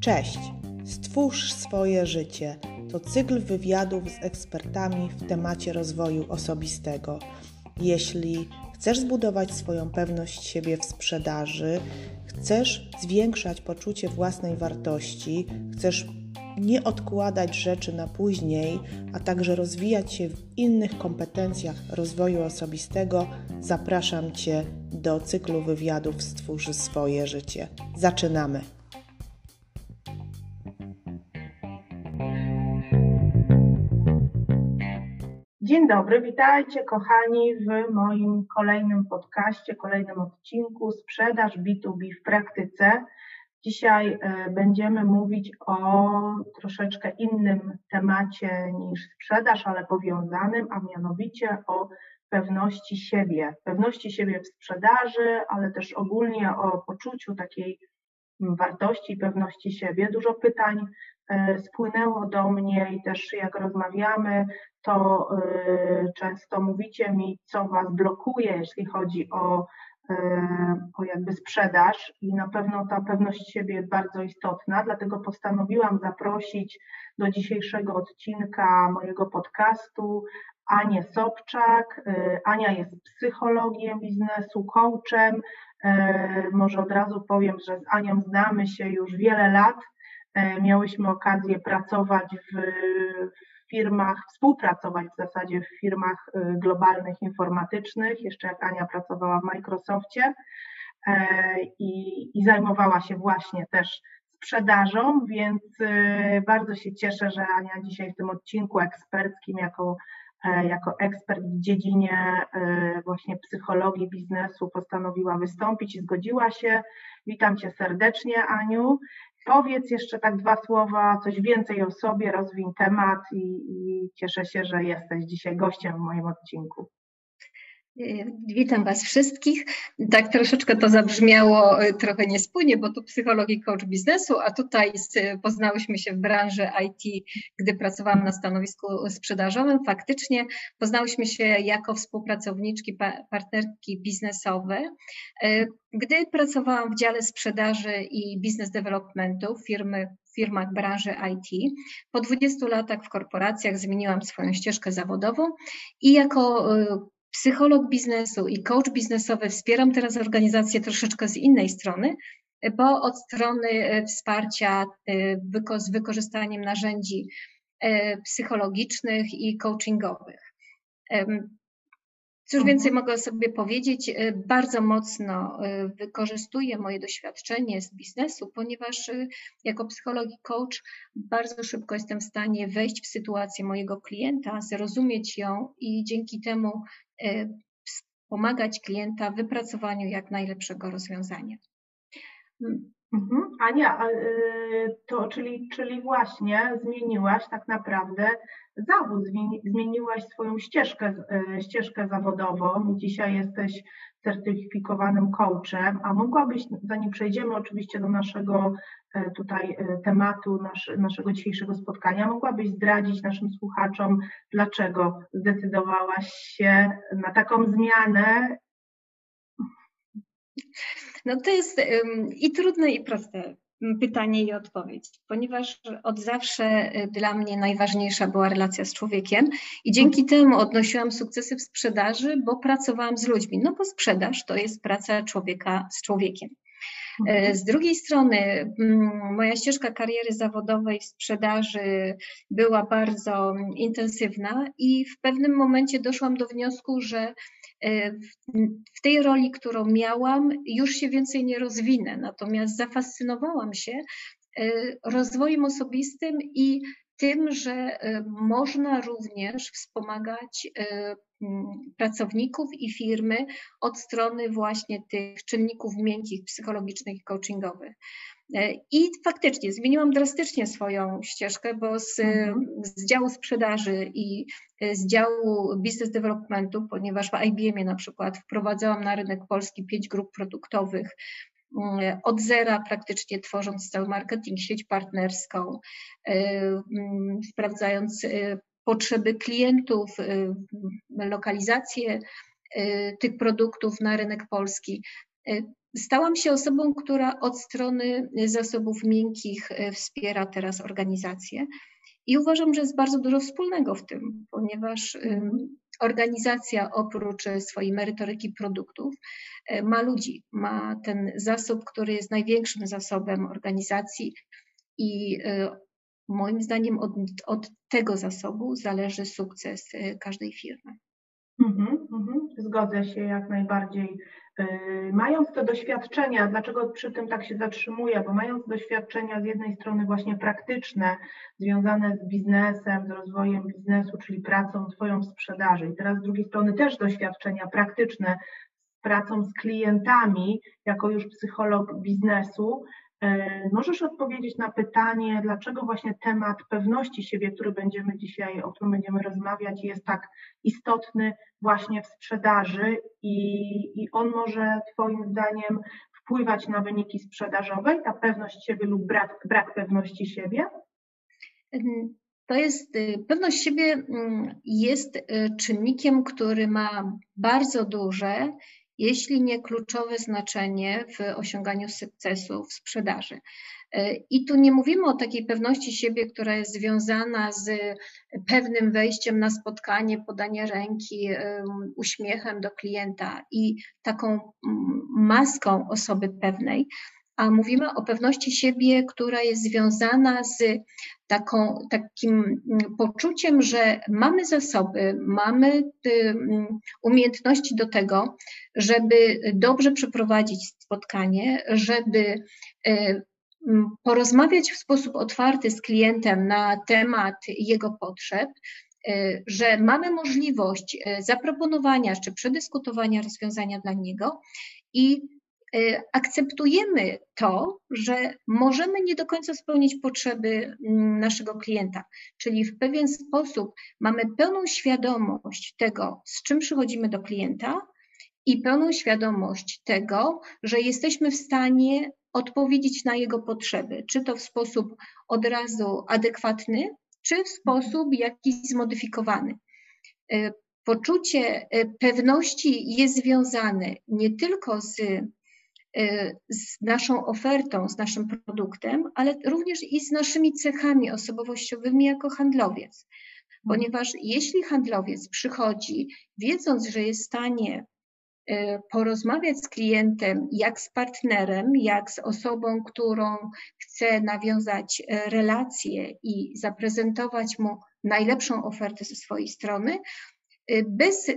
Cześć! Stwórz swoje życie. To cykl wywiadów z ekspertami w temacie rozwoju osobistego. Jeśli chcesz zbudować swoją pewność siebie w sprzedaży, chcesz zwiększać poczucie własnej wartości, chcesz nie odkładać rzeczy na później, a także rozwijać się w innych kompetencjach rozwoju osobistego, zapraszam Cię do cyklu wywiadów Stwórz swoje życie. Zaczynamy! Dzień dobry, witajcie kochani w moim kolejnym podcaście, kolejnym odcinku Sprzedaż B2B w praktyce. Dzisiaj e, będziemy mówić o troszeczkę innym temacie niż sprzedaż, ale powiązanym, a mianowicie o pewności siebie. Pewności siebie w sprzedaży, ale też ogólnie o poczuciu takiej wartości pewności siebie. Dużo pytań e, spłynęło do mnie i też jak rozmawiamy, to e, często mówicie mi, co Was blokuje, jeśli chodzi o o jakby sprzedaż i na pewno ta pewność siebie jest bardzo istotna, dlatego postanowiłam zaprosić do dzisiejszego odcinka mojego podcastu Anię Sobczak. E, Ania jest psychologiem biznesu, coachem. E, może od razu powiem, że z Anią znamy się już wiele lat. Miałyśmy okazję pracować w, firmach, współpracować w zasadzie w firmach y, globalnych informatycznych, jeszcze jak Ania pracowała w Microsoftie e, i, i zajmowała się właśnie też sprzedażą, więc y, bardzo się cieszę, że Ania dzisiaj w tym odcinku eksperckim jako, e, jako ekspert w dziedzinie e, właśnie psychologii biznesu postanowiła wystąpić i zgodziła się. Witam Cię serdecznie, Aniu. Powiedz jeszcze tak dwa słowa, coś więcej o sobie, rozwiń temat i, i cieszę się, że jesteś dzisiaj gościem w moim odcinku. Witam Was wszystkich. Tak troszeczkę to zabrzmiało e, trochę niespójnie, bo tu psychologii coach biznesu, a tutaj poznałyśmy się w branży IT, gdy pracowałam na stanowisku sprzedażowym. Faktycznie poznałyśmy się jako współpracowniczki, partnerki biznesowe. E, gdy pracowałam w dziale sprzedaży i biznes developmentu firmy firmach branży IT. Po 20 latach w korporacjach zmieniłam swoją ścieżkę zawodową i jako e, psycholog biznesu i coach biznesowy wspieram teraz organizację troszeczkę z innej strony, bo od strony e, wsparcia e, z wykorzystaniem narzędzi e, psychologicznych i coachingowych. Cóż mhm. więcej mogę sobie powiedzieć? Bardzo mocno wykorzystuję moje doświadczenie z biznesu, ponieważ jako psycholog i coach bardzo szybko jestem w stanie wejść w sytuację mojego klienta, zrozumieć ją i dzięki temu pomagać klienta w wypracowaniu jak najlepszego rozwiązania. Mhm. Ania, y, to czyli, czyli właśnie zmieniłaś tak naprawdę zawód, zmieniłaś swoją ścieżkę, y, ścieżkę zawodową. Dzisiaj jesteś certyfikowanym coachem, a mogłabyś, zanim przejdziemy oczywiście do naszego e, tutaj e, tematu nasz, naszego dzisiejszego spotkania, mogłabyś zdradzić naszym słuchaczom, dlaczego zdecydowałaś się na taką zmianę? No to jest i trudne, i proste pytanie i odpowiedź, ponieważ od zawsze y, dla mnie najważniejsza była relacja z człowiekiem i dzięki temu odnosiłam sukcesy w sprzedaży, bo pracowałam z ludźmi. No bo sprzedaż to jest praca człowieka z człowiekiem. E, z drugiej strony, mm, moja ścieżka kariery zawodowej w sprzedaży była bardzo intensywna i w pewnym momencie doszłam do wniosku, że e, w tej roli, którą miałam, już się więcej nie rozwinę. Natomiast zafascynowałam się e, rozwojem osobistym i tym, że można również wspomagać pracowników i firmy od strony właśnie tych czynników miękkich, psychologicznych i coachingowych. E, I faktycznie zmieniłam drastycznie swoją ścieżkę, bo z, mhm. z działu sprzedaży i e, z działu business developmentu, ponieważ w IBM na przykład wprowadzałam na rynek polski pięć grup produktowych, od zera praktycznie tworząc cały marketing, sieć partnerską, mm, sprawdzając potrzeby klientów, y, lokalizację y, tych produktów na rynek polski. Stałam się osobą, która od strony zasobów miękkich wspiera teraz organizację i uważam, że jest bardzo dużo wspólnego w tym, ponieważ organizacja oprócz swojej merytoryki produktów ma ludzi, ma ten zasób, który jest największym zasobem organizacji i moim zdaniem od, od tego zasobu zależy sukces każdej firmy. Mhm, mhm. Zgodzę się jak najbardziej. Y, mając te doświadczenia, dlaczego przy tym tak się zatrzymuję? Bo mając doświadczenia z jednej strony właśnie praktyczne, związane z biznesem, z rozwojem biznesu, czyli pracą Twoją w sprzedaży, i teraz z drugiej strony też doświadczenia praktyczne z pracą z klientami, jako już psycholog biznesu, E, możesz odpowiedzieć na pytanie, dlaczego właśnie temat pewności siebie, który będziemy dzisiaj, o którym będziemy rozmawiać, jest tak istotny właśnie w sprzedaży i, i on może Twoim zdaniem wpływać na wyniki sprzedażowe, ta pewność siebie lub brak, brak pewności siebie? To jest, y, pewność siebie mm, jest y, czynnikiem, który ma bardzo duże jeśli nie kluczowe znaczenie w osiąganiu sukcesu w sprzedaży. I tu nie mówimy o takiej pewności siebie, która jest związana z pewnym wejściem na spotkanie, podanie ręki, uśmiechem do klienta i taką maską osoby pewnej, a mówimy o pewności siebie, która jest związana z taką, takim mm, poczuciem, że mamy zasoby, mamy umiejętności do tego, żeby dobrze przeprowadzić spotkanie, żeby y, mm, porozmawiać w sposób otwarty z klientem na temat jego potrzeb, y, że mamy możliwość y, zaproponowania czy przedyskutowania rozwiązania dla niego i akceptujemy to, że możemy nie do końca spełnić potrzeby mm, naszego klienta, czyli w pewien sposób mamy pełną świadomość tego, z czym przychodzimy do klienta i pełną świadomość tego, że jesteśmy w stanie odpowiedzieć na jego potrzeby, czy to w sposób od razu adekwatny, czy w sposób jakiś zmodyfikowany. Y, poczucie y, pewności jest związane nie tylko z Y, z naszą ofertą, z naszym produktem, ale również i z naszymi cechami osobowościowymi jako handlowiec. Ponieważ jeśli handlowiec przychodzi, wiedząc, że jest w stanie y, porozmawiać z klientem jak z partnerem, jak z osobą, którą chce nawiązać y, relacje i zaprezentować mu najlepszą ofertę ze swojej strony, Y, bez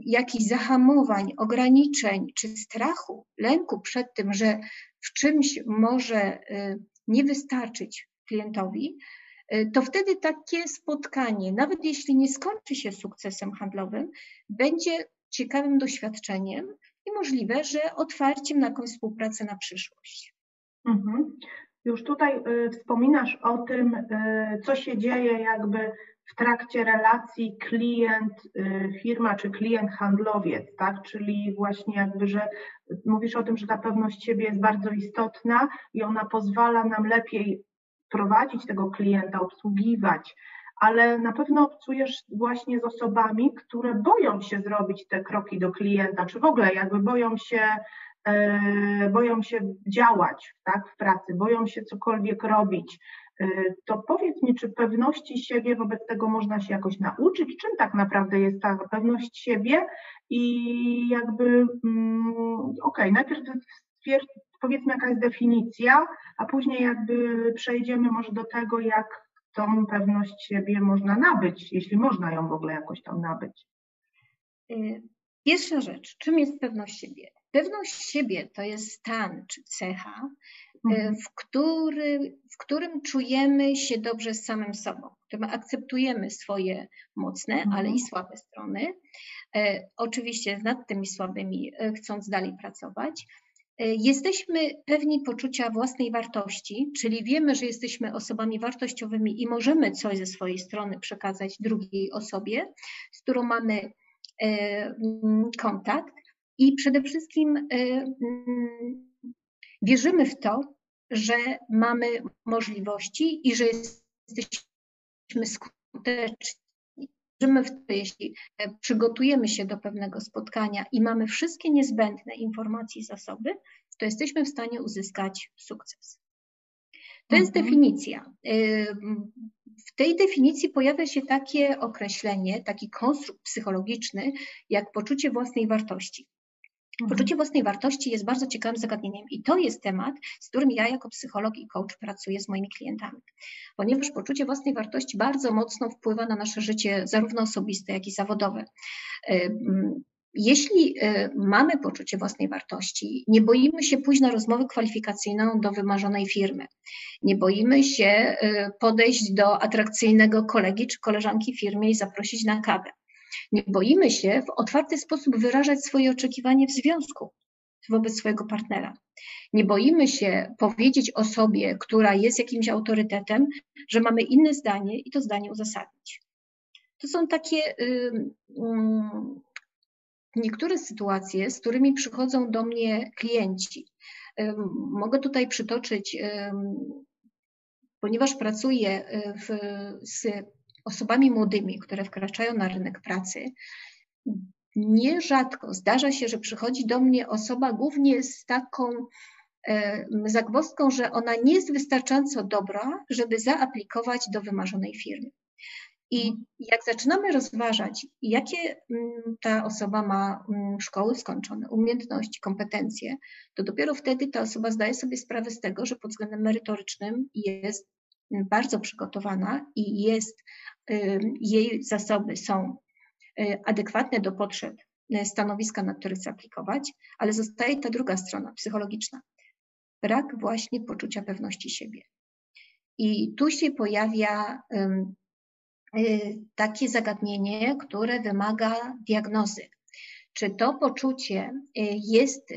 jakichś zahamowań, ograniczeń czy strachu, lęku przed tym, że w czymś może y, nie wystarczyć klientowi, y, to wtedy takie spotkanie, nawet jeśli nie skończy się sukcesem handlowym, będzie ciekawym doświadczeniem i możliwe, że otwarciem na jakąś współpracę na przyszłość. Mhm. Już tutaj y, wspominasz o tym, y, co się dzieje jakby w trakcie relacji klient-firma y, czy klient-handlowiec, tak? Czyli właśnie jakby, że mówisz o tym, że ta pewność siebie jest bardzo istotna i ona pozwala nam lepiej prowadzić tego klienta, obsługiwać, ale na pewno obcujesz właśnie z osobami, które boją się zrobić te kroki do klienta, czy w ogóle jakby boją się e, boją się działać tak, w pracy, boją się cokolwiek robić, to powiedz mi, czy pewności siebie wobec tego można się jakoś nauczyć? Czym tak naprawdę jest ta pewność siebie? I jakby, mm, okej, okay, najpierw powiedzmy, jaka jest definicja, a później jakby przejdziemy może do tego, jak tą pewność siebie można nabyć, jeśli można ją w ogóle jakoś tam nabyć. Y, pierwsza rzecz, czym jest pewność siebie? Pewność siebie to jest stan czy cecha. W, który, w którym czujemy się dobrze z samym sobą, w którym akceptujemy swoje mocne, mhm. ale i słabe strony. E, oczywiście nad tymi słabymi e, chcąc dalej pracować. Jesteśmy pewni poczucia własnej wartości, czyli wiemy, że jesteśmy osobami wartościowymi i możemy coś ze swojej strony przekazać drugiej osobie, z którą mamy kontakt. I przede wszystkim wierzymy w to, że mamy możliwości i że jesteśmy skuteczni. wierzymy w to, jeśli e, przygotujemy się do pewnego spotkania i mamy wszystkie niezbędne informacje i zasoby, to jesteśmy w stanie uzyskać sukces. To jest mhm. definicja. W tej definicji pojawia się takie określenie, taki konstrukt psychologiczny, jak poczucie własnej wartości. Mhm. Poczucie własnej wartości jest bardzo ciekawym zagadnieniem i to jest temat, z którym ja jako psycholog i coach pracuję z moimi klientami, ponieważ poczucie własnej wartości bardzo mocno wpływa na nasze życie zarówno osobiste, jak i zawodowe. Jeśli y, mamy poczucie własnej wartości, nie boimy się pójść na rozmowę kwalifikacyjną do wymarzonej firmy, nie boimy się y, podejść do atrakcyjnego kolegi czy koleżanki w firmie i zaprosić na kawę. Nie boimy się w otwarty sposób wyrażać swoje oczekiwanie w związku wobec swojego partnera. Nie boimy się powiedzieć osobie, która jest jakimś autorytetem, że mamy inne zdanie i to zdanie uzasadnić. To są takie y, niektóre sytuacje, z którymi przychodzą do mnie klienci. Mogę tutaj przytoczyć, ponieważ pracuję e, w, z osobami młodymi, które wkraczają na rynek pracy, nierzadko zdarza się, że przychodzi do mnie osoba głównie z taką zagwozdką, że ona nie jest wystarczająco dobra, żeby zaaplikować do wymarzonej firmy. I jak zaczynamy rozważać, jakie mm, ta osoba ma mm, szkoły skończone, umiejętności, kompetencje, to dopiero wtedy ta osoba zdaje sobie sprawę z tego, że pod względem merytorycznym jest bardzo przygotowana i jest, jej zasoby są y, adekwatne do potrzeb y, stanowiska, na które chce aplikować, ale zostaje ta druga strona psychologiczna. Brak właśnie poczucia pewności siebie. I tu się pojawia Y, takie zagadnienie, które wymaga diagnozy. Czy to poczucie jest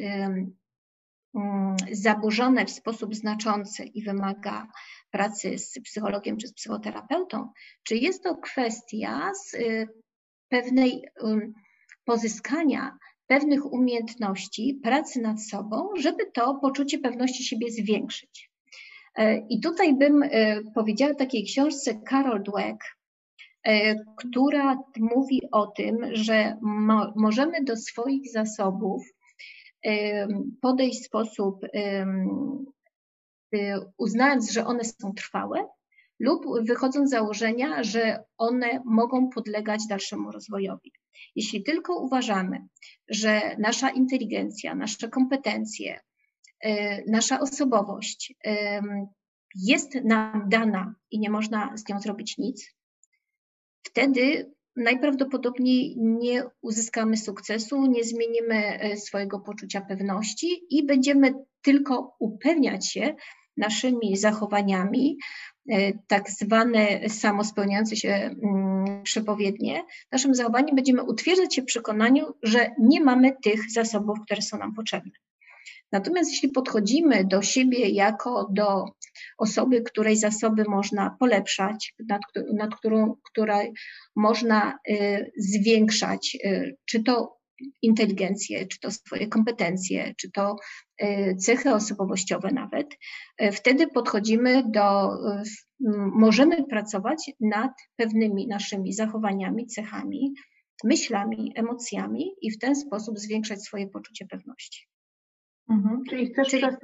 zaburzone w sposób znaczący i wymaga pracy z psychologiem czy z psychoterapeutą, czy jest to kwestia z y, pewnej pozyskania pewnych umiejętności, pracy nad sobą, żeby to poczucie pewności siebie zwiększyć. I tutaj bym powiedziała takiej książce Carol Dweck, E, która mówi o tym, że mo możemy do swoich zasobów podejść w sposób y, uznając, że one są trwałe, lub wychodząc z założenia, że one mogą podlegać dalszemu rozwojowi. Jeśli tylko uważamy, że nasza inteligencja, nasze kompetencje, y, nasza osobowość jest nam dana i nie można z nią zrobić nic, wtedy najprawdopodobniej nie uzyskamy sukcesu, nie zmienimy e, swojego poczucia pewności i będziemy tylko upewniać się naszymi zachowaniami, e, tak zwane samospełniające się mm, przepowiednie, naszym zachowaniem będziemy utwierdzać się w przekonaniu, że nie mamy tych zasobów, które są nam potrzebne. Natomiast jeśli podchodzimy do siebie jako do osoby, której zasoby można polepszać, nad, nad którą której można y, zwiększać, y, czy to inteligencję, czy to swoje kompetencje, czy to y, cechy osobowościowe nawet, wtedy podchodzimy do, możemy pracować nad pewnymi naszymi zachowaniami, cechami, myślami, emocjami i w ten sposób zwiększać swoje poczucie pewności. Mhm. Czyli chcesz Czyli to, to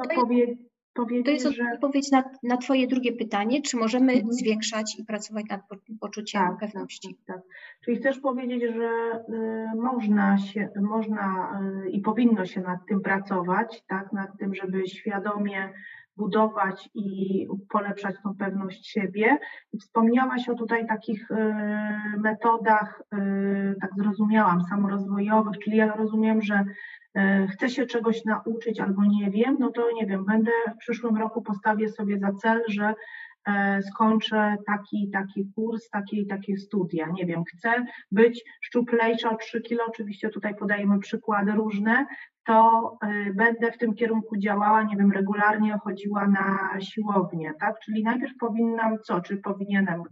powiedzieć, to jest że... odpowiedź na, na Twoje drugie pytanie, czy możemy mhm. zwiększać i pracować nad poczuciem tak, tak pewności? Tak, tak. Czyli chcesz powiedzieć, że y, można się, można y, i powinno się nad tym pracować, tak, nad tym, żeby świadomie budować i polepszać tą pewność siebie. Wspomniałaś o tutaj takich y, metodach, y, tak zrozumiałam, samorozwojowych, czyli ja rozumiem, że E, chcę się czegoś nauczyć albo nie wiem, no to nie wiem, będę w przyszłym roku postawię sobie za cel, że e, skończę taki taki kurs, takie takie studia. Nie wiem, chcę być szczuplejsza o 3 kilo, oczywiście tutaj podajemy przykłady różne, to e, będę w tym kierunku działała, nie wiem, regularnie chodziła na siłownię, tak? Czyli najpierw powinnam co, czy powinienem,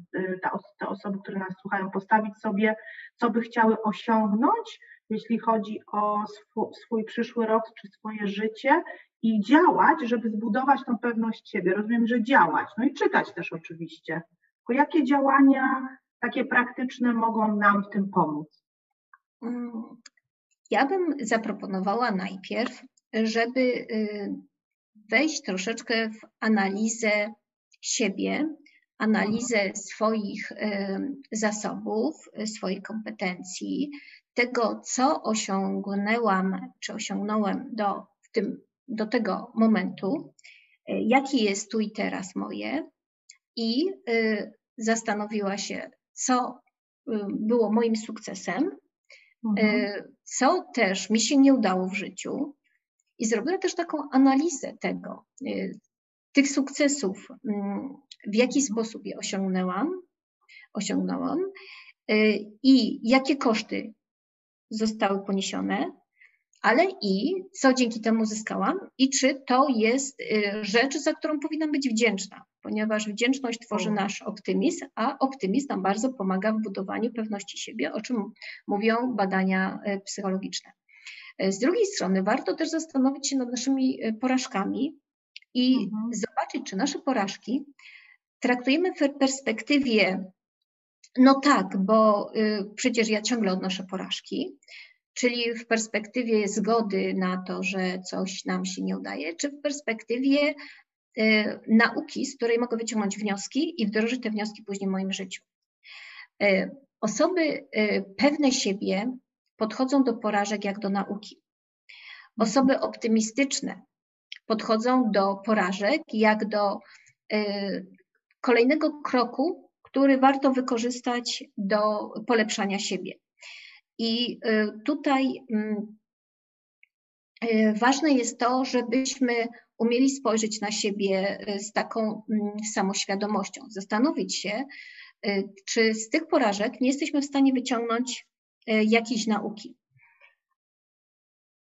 te osoby, które nas słuchają, postawić sobie, co by chciały osiągnąć, jeśli chodzi o swój, swój przyszły rok czy swoje życie i działać, żeby zbudować tą pewność siebie. Rozumiem, że działać, no i czytać też oczywiście. Tylko jakie działania takie praktyczne mogą nam w tym pomóc? Mm, ja bym zaproponowała najpierw, żeby y, wejść troszeczkę w analizę siebie, analizę swoich y, zasobów, swoich kompetencji, tego, co osiągnęłam, czy osiągnąłem do, w tym, do tego momentu, y, jaki jest tu i teraz moje, i zastanowiła się, co było moim sukcesem, mhm. co też mi się nie udało w życiu, i zrobiła też taką analizę tego, y, tych sukcesów, mm, w jaki sposób je osiągnęłam, osiągnęłam y, i jakie koszty zostały poniesione, ale i co dzięki temu zyskałam i czy to jest y, rzecz, za którą powinnam być wdzięczna, ponieważ wdzięczność tworzy nasz optymizm, a optymizm nam bardzo pomaga w budowaniu pewności siebie, o czym mówią badania psychologiczne. E, z drugiej strony warto też zastanowić się nad naszymi porażkami i mhm. zobaczyć, czy nasze porażki traktujemy w perspektywie, no tak, bo y, przecież ja ciągle odnoszę porażki, czyli w perspektywie zgody na to, że coś nam się nie udaje, czy w perspektywie y, nauki, z której mogę wyciągnąć wnioski i wdrożyć te wnioski później w moim życiu. Y, osoby pewne siebie podchodzą do porażek jak do nauki. Osoby optymistyczne podchodzą do porażek jak do kolejnego kroku, który warto wykorzystać do polepszania siebie. I y, tutaj mm, y, ważne jest to, żebyśmy umieli spojrzeć na siebie z taką mm, samoświadomością, zastanowić się, czy z tych porażek nie jesteśmy w stanie wyciągnąć jakiejś nauki.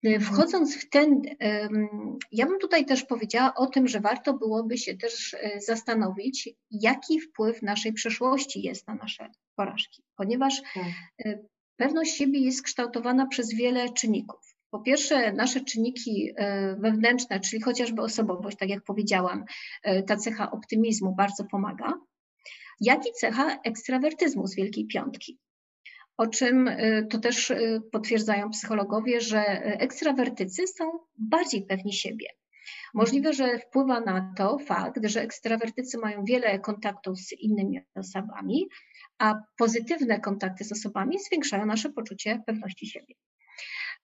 E, mhm. Wchodząc w ten, ja bym tutaj też powiedziała o tym, że warto byłoby się też e, zastanowić, jaki wpływ naszej przeszłości jest na nasze porażki, ponieważ tak. pewność siebie jest kształtowana przez wiele czynników. Po pierwsze, nasze czynniki wewnętrzne, czyli chociażby osobowość, tak jak powiedziałam, ta cecha optymizmu bardzo pomaga, jak i cecha ekstrawertyzmu z Wielkiej Piątki o czym y, to też y, potwierdzają psychologowie, że ekstrawertycy są bardziej pewni siebie. Możliwe, że wpływa na to fakt, że ekstrawertycy mają wiele kontaktów z innymi osobami, a pozytywne kontakty z osobami zwiększają nasze poczucie pewności siebie.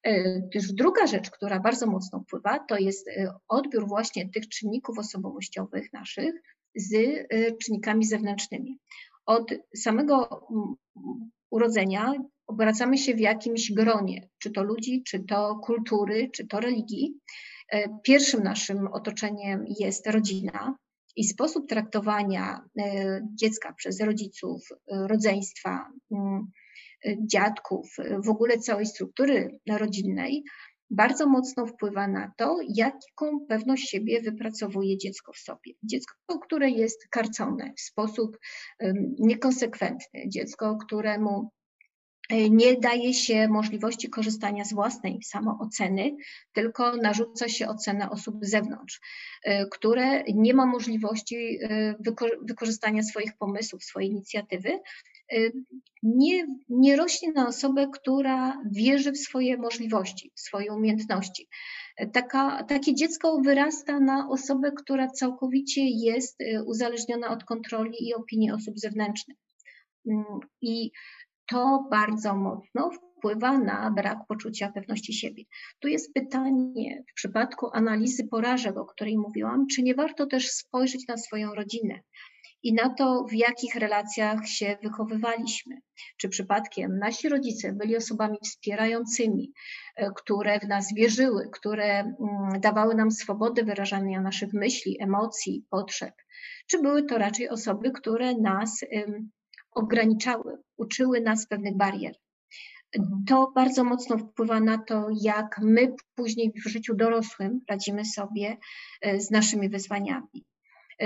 Y, druga rzecz, która bardzo mocno wpływa, to jest odbiór właśnie tych czynników osobowościowych naszych z czynnikami zewnętrznymi. Od samego urodzenia obracamy się w jakimś gronie, czy to ludzi, czy to kultury, czy to religii. E, pierwszym naszym otoczeniem jest rodzina i sposób traktowania e, dziecka przez rodziców, e, rodzeństwa, mm, dziadków, w ogóle całej struktury rodzinnej bardzo mocno wpływa na to, jaką pewność siebie wypracowuje dziecko w sobie. Dziecko, które jest karcone w sposób niekonsekwentny, dziecko, któremu nie daje się możliwości korzystania z własnej samooceny, tylko narzuca się ocenę osób z zewnątrz, e, które nie ma możliwości e, wykorzystania swoich pomysłów, swojej inicjatywy, nie, nie rośnie na osobę, która wierzy w swoje możliwości, w swoje umiejętności. Taka, takie dziecko wyrasta na osobę, która całkowicie jest uzależniona od kontroli i opinii osób zewnętrznych. Mm, I to bardzo mocno wpływa na brak poczucia pewności siebie. Tu jest pytanie w przypadku analizy porażek, o której mówiłam, czy nie warto też spojrzeć na swoją rodzinę, i na to, w jakich relacjach się wychowywaliśmy. Czy przypadkiem nasi rodzice byli osobami wspierającymi, e, które w nas wierzyły, które mm, dawały nam swobodę wyrażania naszych myśli, emocji, potrzeb, czy były to raczej osoby, które nas ograniczały, uczyły nas pewnych barier. To bardzo mocno wpływa na to, jak my później w życiu dorosłym radzimy sobie e, z naszymi wyzwaniami.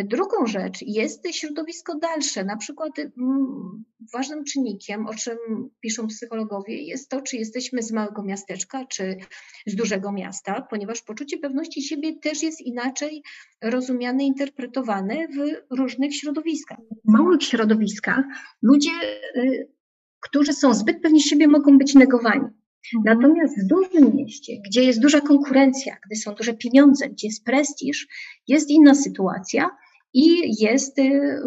Drugą rzecz jest środowisko dalsze. Na przykład mm, ważnym czynnikiem, o czym piszą psychologowie, jest to, czy jesteśmy z małego miasteczka, czy z dużego miasta, ponieważ poczucie pewności siebie też jest inaczej rozumiane, interpretowane w różnych środowiskach. W małych środowiskach ludzie, y, którzy są zbyt pewni siebie, mogą być negowani. Mhm. Natomiast w dużym mieście, gdzie jest duża konkurencja, gdzie są duże pieniądze, gdzie jest prestiż, jest inna sytuacja i jest y,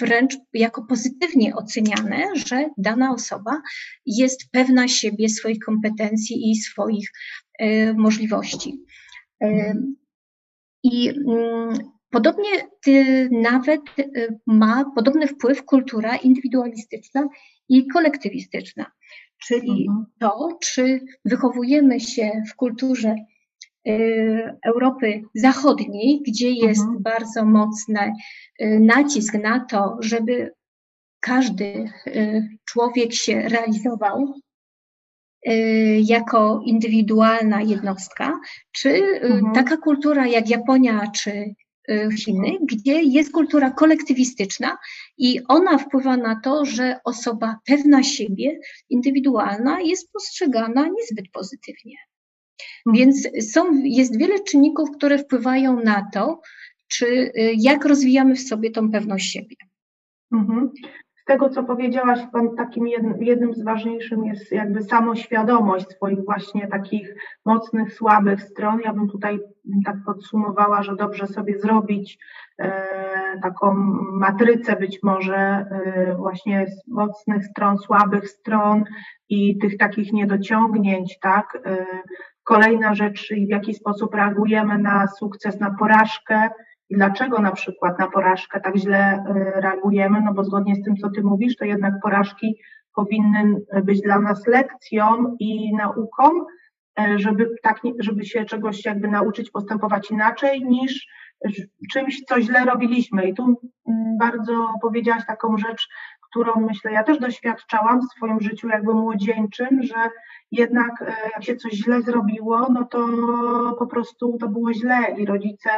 wręcz jako pozytywnie oceniane, że dana osoba jest pewna siebie, swoich kompetencji i swoich y, możliwości. Y, I mm, podobnie nawet ma podobny wpływ kultura indywidualistyczna i kolektywistyczna czyli mhm. to, czy wychowujemy się w kulturze y, Europy Zachodniej, gdzie jest mhm. bardzo mocny y, nacisk na to, żeby każdy y, człowiek się realizował jako indywidualna jednostka, czy mhm. taka kultura jak Japonia czy Chiny, gdzie jest kultura kolektywistyczna i ona wpływa na to, że osoba pewna siebie, indywidualna jest postrzegana niezbyt pozytywnie. Mhm. Więc są, jest wiele czynników, które wpływają na to, czy y, jak rozwijamy w sobie tą pewność siebie. Mhm tego, co powiedziałaś, takim jednym, z ważniejszych jest jakby samoświadomość swoich właśnie takich mocnych, słabych stron. Ja bym tutaj tak podsumowała, że dobrze sobie zrobić e, taką matrycę być może e, właśnie mocnych stron, słabych stron i tych takich niedociągnięć, tak? E, kolejna rzecz, w jaki sposób reagujemy na sukces, na porażkę, dlaczego na przykład na porażkę tak źle y, reagujemy? No bo zgodnie z tym, co Ty mówisz, to jednak porażki powinny być dla nas lekcją i nauką, y, żeby, tak, żeby się czegoś jakby nauczyć postępować inaczej niż czymś, co źle robiliśmy. I tu mm, bardzo powiedziałaś taką rzecz, którą myślę, ja też doświadczałam w swoim życiu jakby młodzieńczym, że jednak y, jak się coś źle zrobiło, no to po prostu to było źle i rodzice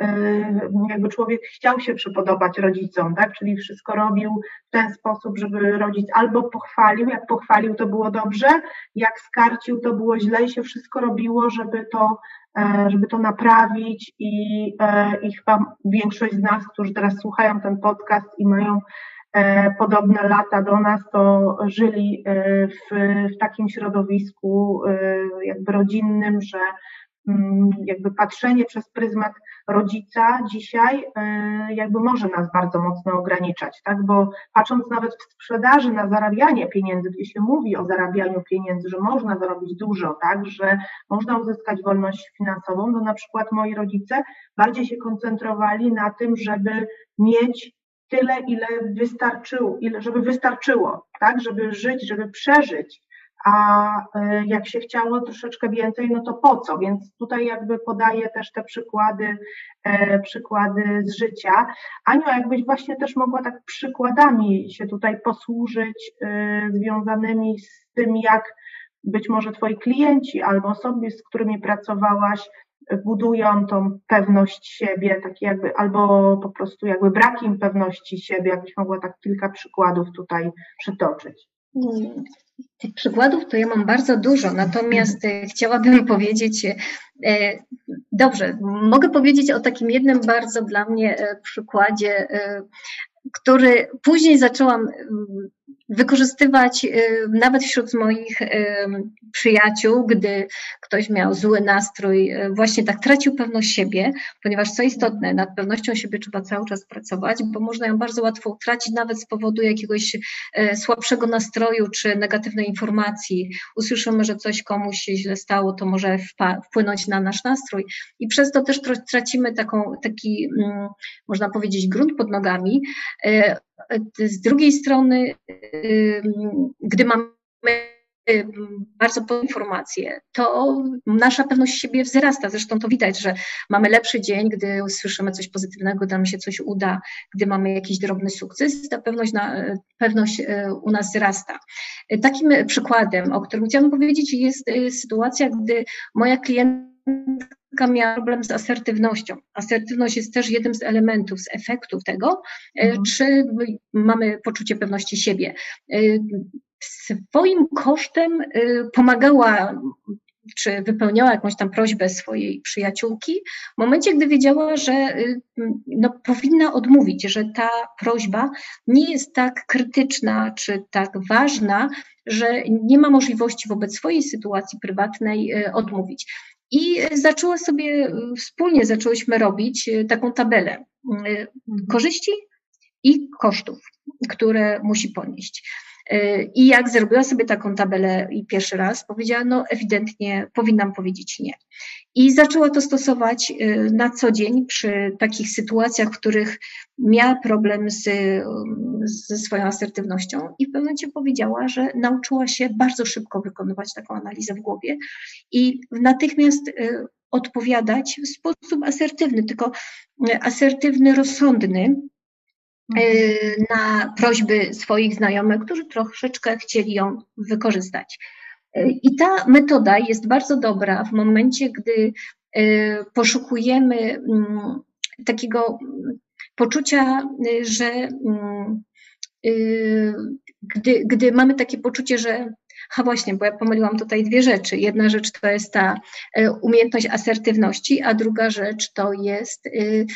Yy, jakby człowiek chciał się przypodobać rodzicom, tak? Czyli wszystko robił w ten sposób, żeby rodzic albo pochwalił, jak pochwalił, to było dobrze, jak skarcił, to było źle i się wszystko robiło, żeby to, e, żeby to naprawić i, e, i chyba większość z nas, którzy teraz słuchają ten podcast i mają e, podobne lata do nas, to żyli w, w takim środowisku jakby rodzinnym, że mm, jakby patrzenie przez pryzmat rodzica dzisiaj e, jakby może nas bardzo mocno ograniczać, tak? Bo patrząc nawet w sprzedaży na zarabianie pieniędzy, gdzie się mówi o zarabianiu pieniędzy, że można zarobić dużo, tak? Że można uzyskać wolność finansową, to na przykład moi rodzice bardziej się koncentrowali na tym, żeby mieć tyle, ile wystarczyło, ile, żeby wystarczyło, tak? Żeby żyć, żeby przeżyć a e, jak się chciało troszeczkę więcej, no to po co? Więc tutaj jakby podaję też te przykłady, e, przykłady z życia. Aniu, jakbyś właśnie też mogła tak przykładami się tutaj posłużyć, e, związanymi z tym, jak być może twoi klienci albo osoby, z którymi pracowałaś, budują tą pewność siebie, tak jakby, albo po prostu jakby brak im pewności siebie, jakbyś mogła tak kilka przykładów tutaj przytoczyć. Tych przykładów to ja mam bardzo dużo, natomiast e, chciałabym powiedzieć, e, dobrze, mogę powiedzieć o takim jednym bardzo dla mnie e, przykładzie, który później zaczęłam wykorzystywać y, nawet wśród moich y, przyjaciół, gdy ktoś miał zły nastrój, y, właśnie tak tracił pewność siebie, ponieważ co istotne, nad pewnością siebie trzeba cały czas pracować, bo można ją bardzo łatwo utracić nawet z powodu jakiegoś słabszego nastroju czy negatywnej informacji. Usłyszymy, że coś komuś się źle stało, to może wpłynąć na nasz nastrój i przez to też tracimy taką, taki, mm, można powiedzieć, grunt pod nogami. Z drugiej strony, gdy mamy bardzo po informacje, to nasza pewność siebie wzrasta. Zresztą to widać, że mamy lepszy dzień, gdy usłyszymy coś pozytywnego, nam się coś uda, gdy mamy jakiś drobny sukces, ta pewność, na, pewność e, u nas wzrasta. Takim przykładem, o którym chciałam powiedzieć, jest e, sytuacja, gdy moja klientka koleżanka miała problem z asertywnością. Asertywność jest też jednym z elementów, z efektów tego, mhm. czy mamy poczucie pewności siebie. Swoim kosztem pomagała czy wypełniała jakąś tam prośbę swojej przyjaciółki, w momencie, gdy wiedziała, że no, powinna odmówić, że ta prośba nie jest tak krytyczna czy tak ważna, że nie ma możliwości wobec swojej sytuacji prywatnej odmówić. I zaczęła sobie, wspólnie zaczęłyśmy robić taką tabelę korzyści i kosztów, które musi ponieść. I jak zrobiła sobie taką tabelę i pierwszy raz, powiedziała, no ewidentnie powinnam powiedzieć nie. I zaczęła to stosować y, na co dzień przy takich sytuacjach, w których miała problem z, ze swoją asertywnością i w pewnym momencie powiedziała, że nauczyła się bardzo szybko wykonywać taką analizę w głowie i natychmiast y, odpowiadać w sposób asertywny, tylko asertywny, rozsądny, na prośby swoich znajomych, którzy troszeczkę chcieli ją wykorzystać. Y, I ta metoda jest bardzo dobra w momencie, gdy y, poszukujemy mm, takiego poczucia, że mm, gdy, gdy mamy takie poczucie, że ha właśnie, bo ja pomyliłam tutaj dwie rzeczy. Jedna rzecz to jest ta umiejętność asertywności, a druga rzecz to jest Mm,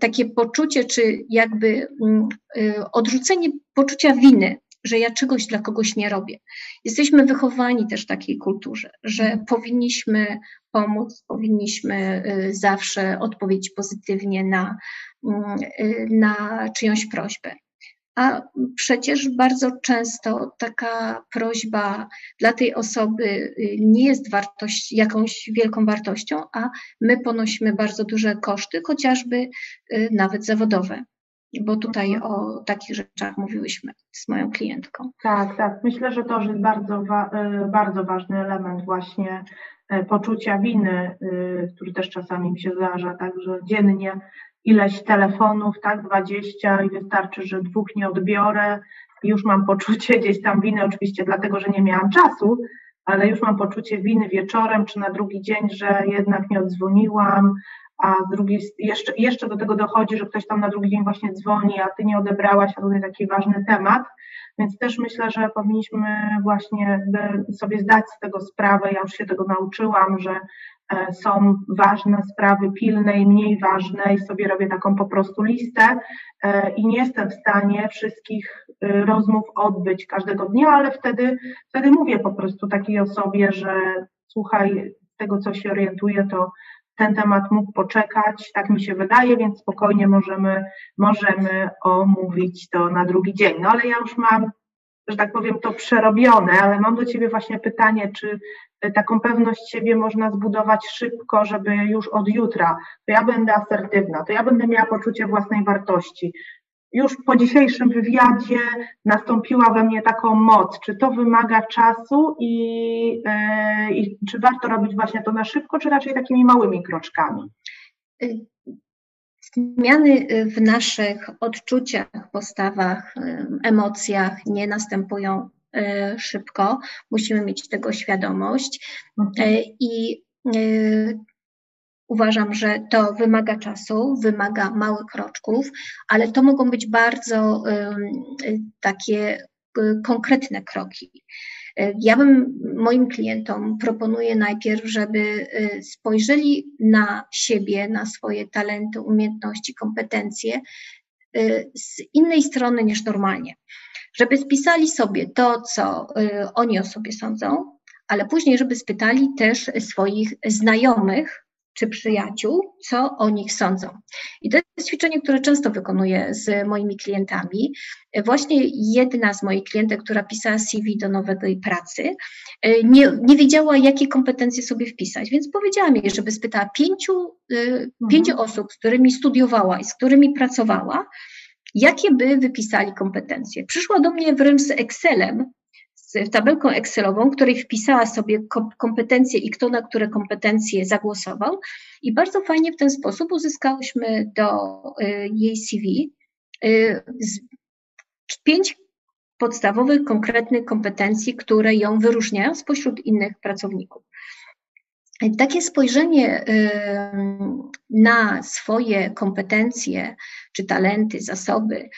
takie poczucie, czy jakby mm, y, odrzucenie poczucia winy, że ja czegoś dla kogoś nie robię. Jesteśmy wychowani też w takiej kulturze, że powinniśmy pomóc, powinniśmy y, zawsze odpowiedzieć pozytywnie na, mm, y, na czyjąś prośbę a przecież bardzo często taka prośba dla tej osoby y, nie jest wartość, jakąś wielką wartością, a my ponosimy bardzo duże koszty, chociażby y, nawet zawodowe. Bo tutaj mhm. o takich rzeczach mówiłyśmy z moją klientką. Tak, tak. Myślę, że to jest bardzo, y, bardzo ważny element właśnie poczucia winy, który też czasami mi się zdarza, tak, że dziennie ileś telefonów, tak, 20 i wystarczy, że dwóch nie odbiorę. Już mam poczucie gdzieś tam winy, oczywiście dlatego, że nie miałam czasu, ale już mam poczucie winy wieczorem czy na drugi dzień, że jednak nie odzwoniłam, a z drugiej jeszcze, jeszcze do tego dochodzi, że ktoś tam na drugi dzień właśnie dzwoni, a ty nie odebrałaś, a tutaj taki ważny temat. Więc też myślę, że powinniśmy właśnie sobie zdać z tego sprawę. Ja już się tego nauczyłam, że są ważne sprawy pilne i mniej ważne i sobie robię taką po prostu listę e, i nie jestem w stanie wszystkich e, rozmów odbyć każdego dnia, ale wtedy, wtedy mówię po prostu takiej osobie, że słuchaj, z tego co się orientuję, to ten temat mógł poczekać, tak mi się wydaje, więc spokojnie możemy, możemy omówić to na drugi dzień. No ale ja już mam że tak powiem, to przerobione, ale mam do Ciebie właśnie pytanie, czy taką pewność siebie można zbudować szybko, żeby już od jutra, to ja będę asertywna, to ja będę miała poczucie własnej wartości. Już po dzisiejszym wywiadzie nastąpiła we mnie taką moc. Czy to wymaga czasu i, yy, i czy warto robić właśnie to na szybko, czy raczej takimi małymi kroczkami? Zmiany w naszych odczuciach, postawach, emocjach nie następują E, szybko, musimy mieć tego świadomość mhm. e, i Uważam, że to wymaga czasu, wymaga małych kroczków, ale to mogą być bardzo takie konkretne kroki. Ja bym moim klientom proponuję najpierw, żeby spojrzeli na siebie, na swoje talenty, umiejętności, kompetencje z innej strony niż normalnie. Żeby spisali sobie to, co oni o sobie sądzą, ale później, żeby spytali też swoich znajomych czy przyjaciół, co o nich sądzą. I to jest ćwiczenie, które często wykonuję z moimi klientami. Właśnie jedna z moich klientek, która pisała CV do nowej pracy, nie, nie wiedziała, jakie kompetencje sobie wpisać, więc powiedziała mi, żeby spytała pięciu, y, pięciu mhm. osób, z którymi studiowała i z którymi pracowała, jakie by wypisali kompetencje. Przyszła do mnie wręcz z Excelem, tabelką Excelową, której wpisała sobie kompetencje i kto na które kompetencje zagłosował. I bardzo fajnie w ten sposób uzyskałyśmy do y, jej CV y, pięć podstawowych, konkretnych kompetencji, które ją wyróżniają spośród innych pracowników. takie spojrzenie na swoje kompetencje czy talenty, zasoby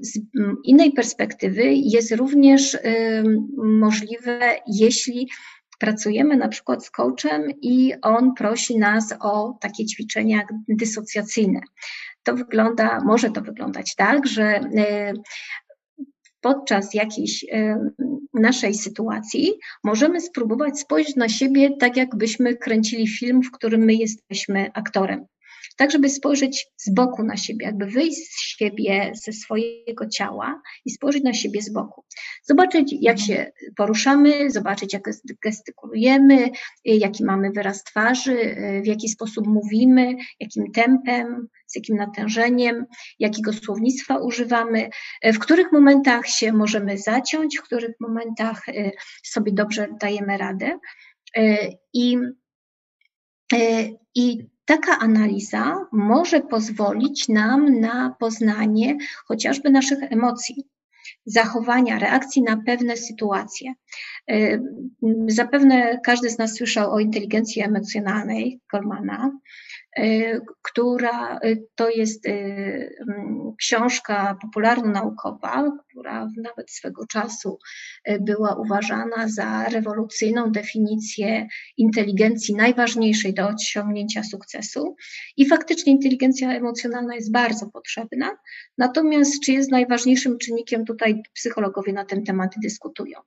z innej perspektywy jest również możliwe, jeśli pracujemy na przykład z coachem i on prosi nas o takie ćwiczenia dysocjacyjne. To wygląda, może to wyglądać tak, że podczas jakiejś naszej sytuacji możemy spróbować spojrzeć na siebie tak, jakbyśmy kręcili film, w którym my jesteśmy aktorem tak żeby spojrzeć z boku na siebie, jakby wyjść z siebie, ze swojego ciała i spojrzeć na siebie z boku. Zobaczyć, jak się poruszamy, zobaczyć, jak gestykulujemy, jaki mamy wyraz twarzy, w jaki sposób mówimy, jakim tempem, z jakim natężeniem, jakiego słownictwa używamy, w których momentach się możemy zaciąć, w których momentach y, sobie dobrze dajemy radę. Y, I, y, i Taka analiza może pozwolić nam na poznanie chociażby naszych emocji, zachowania, reakcji na pewne sytuacje. Y, zapewne każdy z nas słyszał o inteligencji emocjonalnej Goldmana. Y, która y, to jest y, mm, książka popularno-naukowa, która nawet swego czasu była uważana za rewolucyjną definicję inteligencji najważniejszej do osiągnięcia sukcesu. I faktycznie inteligencja emocjonalna jest bardzo potrzebna, natomiast czy jest najważniejszym czynnikiem, tutaj psychologowie na ten temat dyskutują.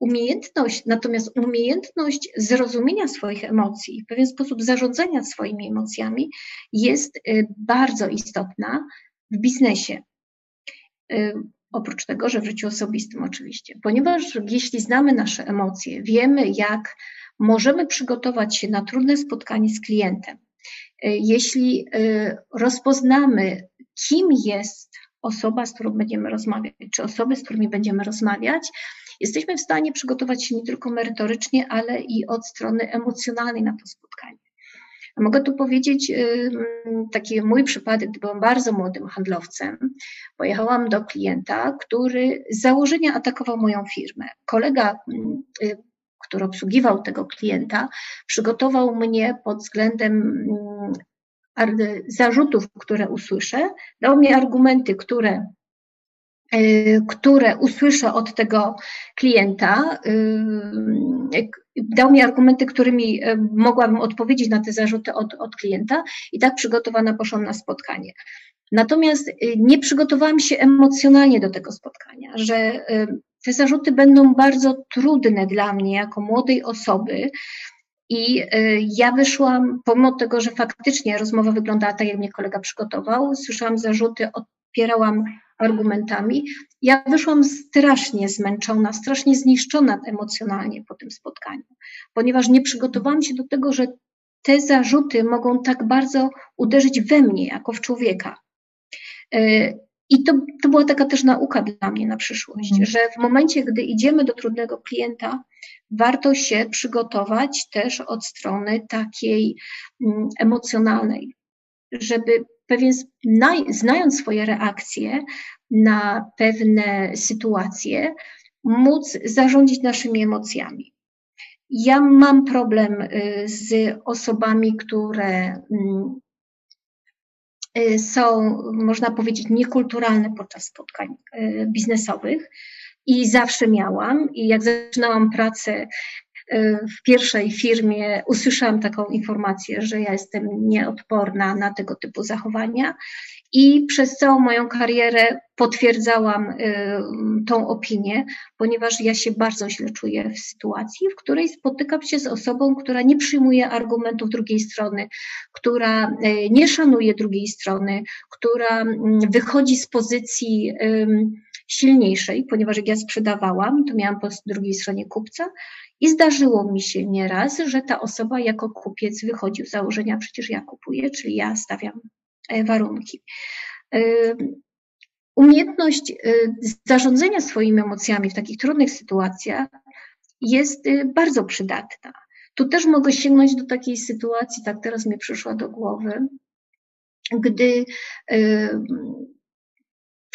Umiejętność, natomiast umiejętność zrozumienia swoich emocji, w pewien sposób zarządzania swoimi emocjami jest y, bardzo istotna w biznesie. Y, oprócz tego, że w życiu osobistym oczywiście, ponieważ jeśli znamy nasze emocje, wiemy, jak możemy przygotować się na trudne spotkanie z klientem, y, jeśli rozpoznamy, kim jest osoba, z którą będziemy rozmawiać, czy osoby, z którymi będziemy rozmawiać, jesteśmy w stanie przygotować się nie tylko merytorycznie, ale i od strony emocjonalnej na to spotkanie. Mogę tu powiedzieć taki mój przypadek, gdy byłam bardzo młodym handlowcem. Pojechałam do klienta, który z założenia atakował moją firmę. Kolega, y, który obsługiwał tego klienta, przygotował mnie pod względem zarzutów, które usłyszę, dał mi argumenty, które Y, które usłyszę od tego klienta, y, dał mi argumenty, którymi y, mogłabym odpowiedzieć na te zarzuty od, od klienta i tak przygotowana poszłam na spotkanie. Natomiast nie przygotowałam się emocjonalnie do tego spotkania, że te zarzuty będą bardzo trudne dla mnie jako młodej osoby. I ja wyszłam, pomimo tego, że faktycznie rozmowa wyglądała tak, jak mnie kolega przygotował, słyszałam zarzuty, odpierałam argumentami. Ja wyszłam strasznie zmęczona, strasznie zniszczona emocjonalnie po tym spotkaniu, ponieważ nie przygotowałam się do tego, że te zarzuty mogą tak bardzo uderzyć we mnie jako w człowieka. E, I to, to była taka też nauka dla mnie na przyszłość, mm. że w momencie, gdy idziemy do trudnego klienta, warto się przygotować też od strony takiej mm, emocjonalnej, żeby pewien, znając swoje reakcje na pewne sytuacje, móc zarządzić naszymi emocjami. Ja mam problem y, z osobami, które mm, y, są, można powiedzieć, niekulturalne podczas spotkań y, biznesowych i zawsze miałam. I jak zaczynałam pracę w pierwszej firmie usłyszałam taką informację, że ja jestem nieodporna na tego typu zachowania. I przez całą moją karierę potwierdzałam y, tą opinię, ponieważ ja się bardzo źle czuję w sytuacji, w której spotykam się z osobą, która nie przyjmuje argumentów drugiej strony, która y, nie szanuje drugiej strony, która mm, wychodzi z pozycji silniejszej, ponieważ jak ja sprzedawałam, to miałam po drugiej stronie kupca i zdarzyło mi się nieraz, że ta osoba jako kupiec wychodził z założenia, przecież ja kupuję, czyli ja stawiam e, warunki. E, umiejętność e, zarządzania swoimi emocjami w takich trudnych sytuacjach jest bardzo przydatna. Tu też mogę sięgnąć do takiej sytuacji, tak teraz mi przyszła do głowy, gdy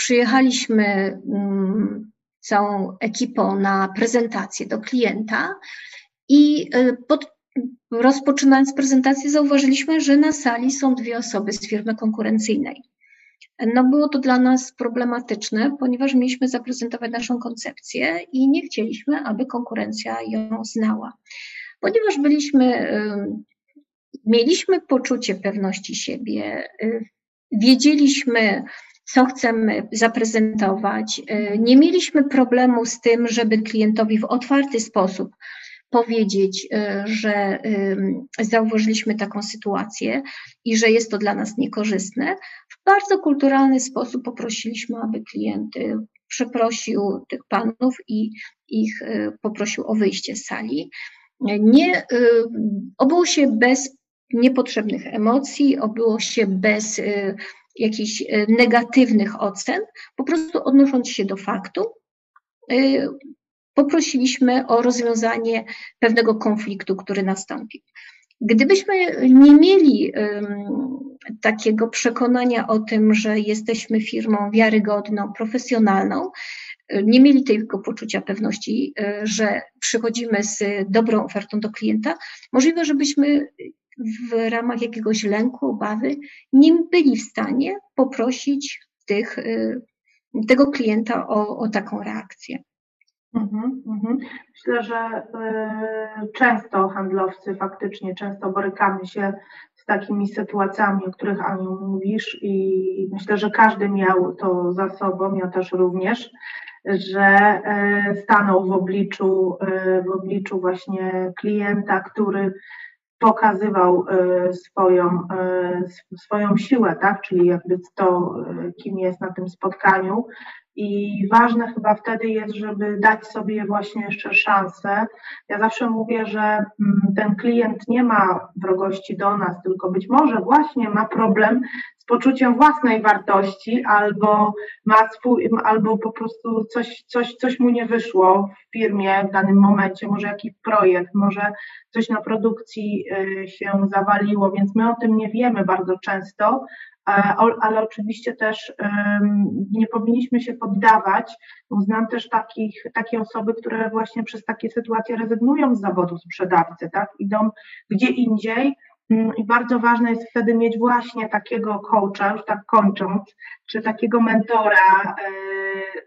przyjechaliśmy mm, całą ekipą na prezentację do klienta i e, pod, rozpoczynając prezentację, zauważyliśmy, że na sali są dwie osoby z firmy konkurencyjnej. No było to dla nas problematyczne, ponieważ mieliśmy zaprezentować naszą koncepcję i nie chcieliśmy, aby konkurencja ją znała. Ponieważ byliśmy, mieliśmy poczucie pewności siebie, y, wiedzieliśmy, co chcemy zaprezentować, y, nie mieliśmy problemu z tym, żeby klientowi w otwarty sposób powiedzieć, y, że zauważyliśmy taką sytuację i że jest to dla nas niekorzystne. W bardzo kulturalny sposób poprosiliśmy, aby klient y, przeprosił tych panów i ich poprosił o wyjście z sali. Nie, obyło się bez niepotrzebnych emocji, obyło się bez jakichś negatywnych ocen, po prostu odnosząc się do faktu, poprosiliśmy o rozwiązanie pewnego konfliktu, który nastąpił. Gdybyśmy nie mieli takiego przekonania o tym, że jesteśmy firmą wiarygodną, profesjonalną, nie mieli tego poczucia pewności, e, że przychodzimy z dobrą ofertą do klienta, możliwe, żebyśmy w ramach jakiegoś lęku, obawy nie byli w stanie poprosić tych, e, tego klienta o, o taką reakcję. Mhm, mhm. Myślę, że y, często handlowcy faktycznie często borykamy się z takimi sytuacjami, o których Aniu mówisz i myślę, że każdy miał to za sobą, ja też również, że y, stanął w obliczu, y, w obliczu właśnie klienta, który pokazywał swoją, swoją siłę, tak? czyli jakby to, kim jest na tym spotkaniu, i ważne chyba wtedy jest, żeby dać sobie właśnie jeszcze szansę. Ja zawsze mówię, że mm, ten klient nie ma wrogości do nas, tylko być może właśnie ma problem z poczuciem własnej wartości, albo ma swój, albo po prostu coś, coś, coś mu nie wyszło w firmie w danym momencie, może jakiś projekt, może coś na produkcji y, się zawaliło, więc my o tym nie wiemy bardzo często, ale oczywiście też nie powinniśmy się poddawać. Znam też takich, takie osoby, które właśnie przez takie sytuacje rezygnują z zawodu sprzedawcy, tak? Idą gdzie indziej, Mm, I bardzo ważne jest wtedy mieć właśnie takiego coacha, już tak kończąc, czy takiego mentora, e,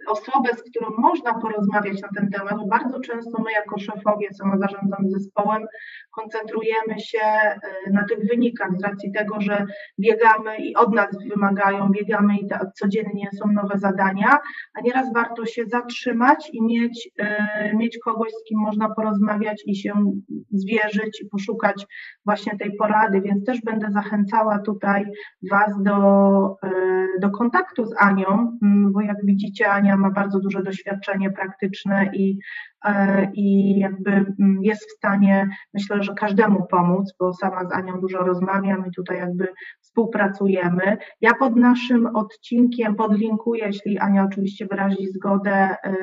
osobę, z którą można porozmawiać na ten temat. Bardzo często my, jako szefowie, co zarządzam zespołem, koncentrujemy się e, na tych wynikach z racji tego, że biegamy i od nas wymagają, biegamy i codziennie są nowe zadania, a nieraz warto się zatrzymać i mieć, e, mieć kogoś, z kim można porozmawiać i się zwierzyć i poszukać właśnie tej porady, więc też będę zachęcała tutaj Was do, e, do kontaktu z Anią, mm, bo jak widzicie, Ania ma bardzo duże doświadczenie praktyczne i, e, i jakby mm, jest w stanie, myślę, że każdemu pomóc, bo sama z Anią dużo rozmawiam i tutaj jakby współpracujemy. Ja pod naszym odcinkiem podlinkuję, jeśli Ania oczywiście wyrazi zgodę, e,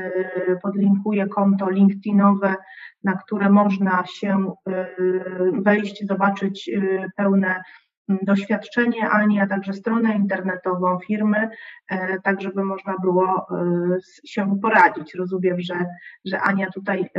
podlinkuję konto LinkedInowe na które można się y, wejść, zobaczyć pełne doświadczenie Ani, a także stronę internetową firmy, e, tak żeby można było y, się poradzić. Rozumiem, że, że Ania tutaj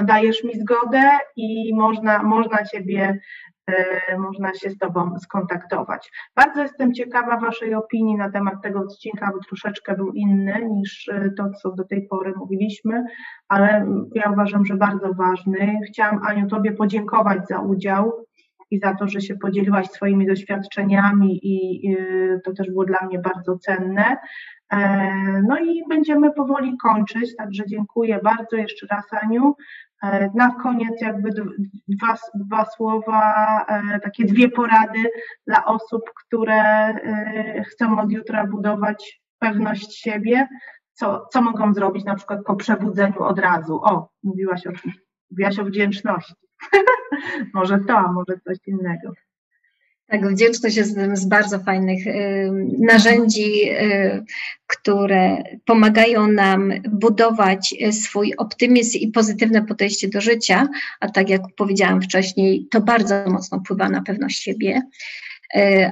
dajesz mi zgodę i można, można Ciebie E, można się z Tobą skontaktować. Bardzo jestem ciekawa Waszej opinii na temat tego odcinka, bo troszeczkę był inny niż e, to, co do tej pory mówiliśmy, ale ja uważam, że bardzo ważny. Chciałam Aniu Tobie podziękować za udział i za to, że się podzieliłaś swoimi doświadczeniami i to też było dla mnie bardzo cenne. E, no i będziemy powoli kończyć, także dziękuję bardzo jeszcze raz Aniu. E, na koniec jakby dwa, dwa słowa, e, takie dwie porady dla osób, które chcą od jutra budować pewność siebie, co, co mogą zrobić na przykład po przebudzeniu od razu. O, mówiłaś o? Mówiłaś o wdzięczności. może to, może coś innego. Tak, wdzięczność jest jednym z bardzo fajnych y, narzędzi, y, które pomagają nam budować y, swój optymizm i pozytywne podejście do życia, a tak jak powiedziałam wcześniej, to bardzo mocno wpływa na pewność siebie.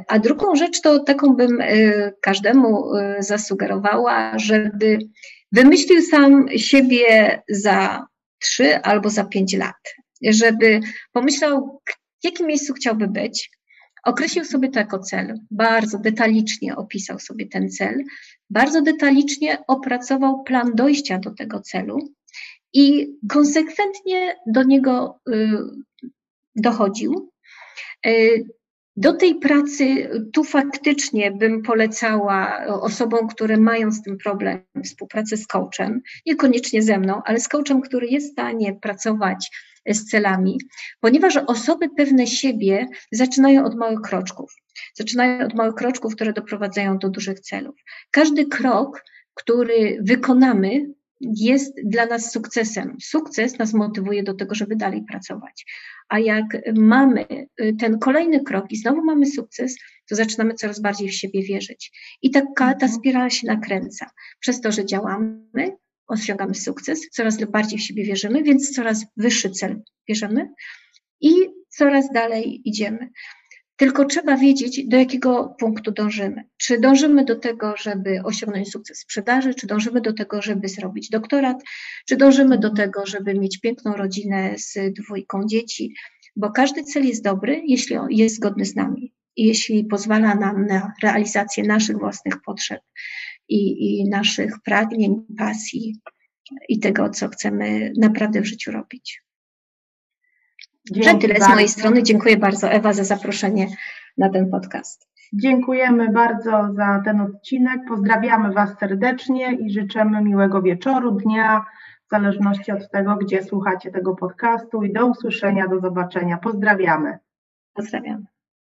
A drugą rzecz to taką bym każdemu zasugerowała, żeby wymyślił sam siebie za trzy albo za pięć lat. Żeby pomyślał, w jakim miejscu chciałby być, określił sobie to jako cel, bardzo detalicznie opisał sobie ten cel, bardzo detalicznie opracował plan dojścia do tego celu i konsekwentnie do niego y, dochodził. Y, do tej pracy tu faktycznie bym polecała osobom, które mają z tym problem, współpracę z coachem, niekoniecznie ze mną, ale z coachem, który jest w stanie pracować z celami, ponieważ osoby pewne siebie zaczynają od małych kroczków. Zaczynają od małych kroczków, które doprowadzają do dużych celów. Każdy krok, który wykonamy, jest dla nas sukcesem. Sukces nas motywuje do tego, żeby dalej pracować. A jak mamy y, ten kolejny krok i znowu mamy sukces, to zaczynamy coraz bardziej w siebie wierzyć. I taka ta spirala się nakręca. Przez to, że działamy, osiągamy sukces, coraz bardziej w siebie wierzymy, więc coraz wyższy cel bierzemy i coraz dalej idziemy. Tylko trzeba wiedzieć, do jakiego punktu dążymy. Czy dążymy do tego, żeby osiągnąć sukces sprzedaży, czy dążymy do tego, żeby zrobić doktorat, czy dążymy do tego, żeby mieć piękną rodzinę z dwójką dzieci, bo każdy cel jest dobry, jeśli jest zgodny z nami i jeśli pozwala nam na realizację naszych własnych potrzeb i, i naszych pragnień, pasji i tego, co chcemy naprawdę w życiu robić. Dzięki tyle bardzo. z mojej strony. Dziękuję bardzo Ewa za zaproszenie na ten podcast. Dziękujemy bardzo za ten odcinek. Pozdrawiamy Was serdecznie i życzymy miłego wieczoru, dnia, w zależności od tego, gdzie słuchacie tego podcastu. I do usłyszenia, do zobaczenia. Pozdrawiamy. Pozdrawiamy.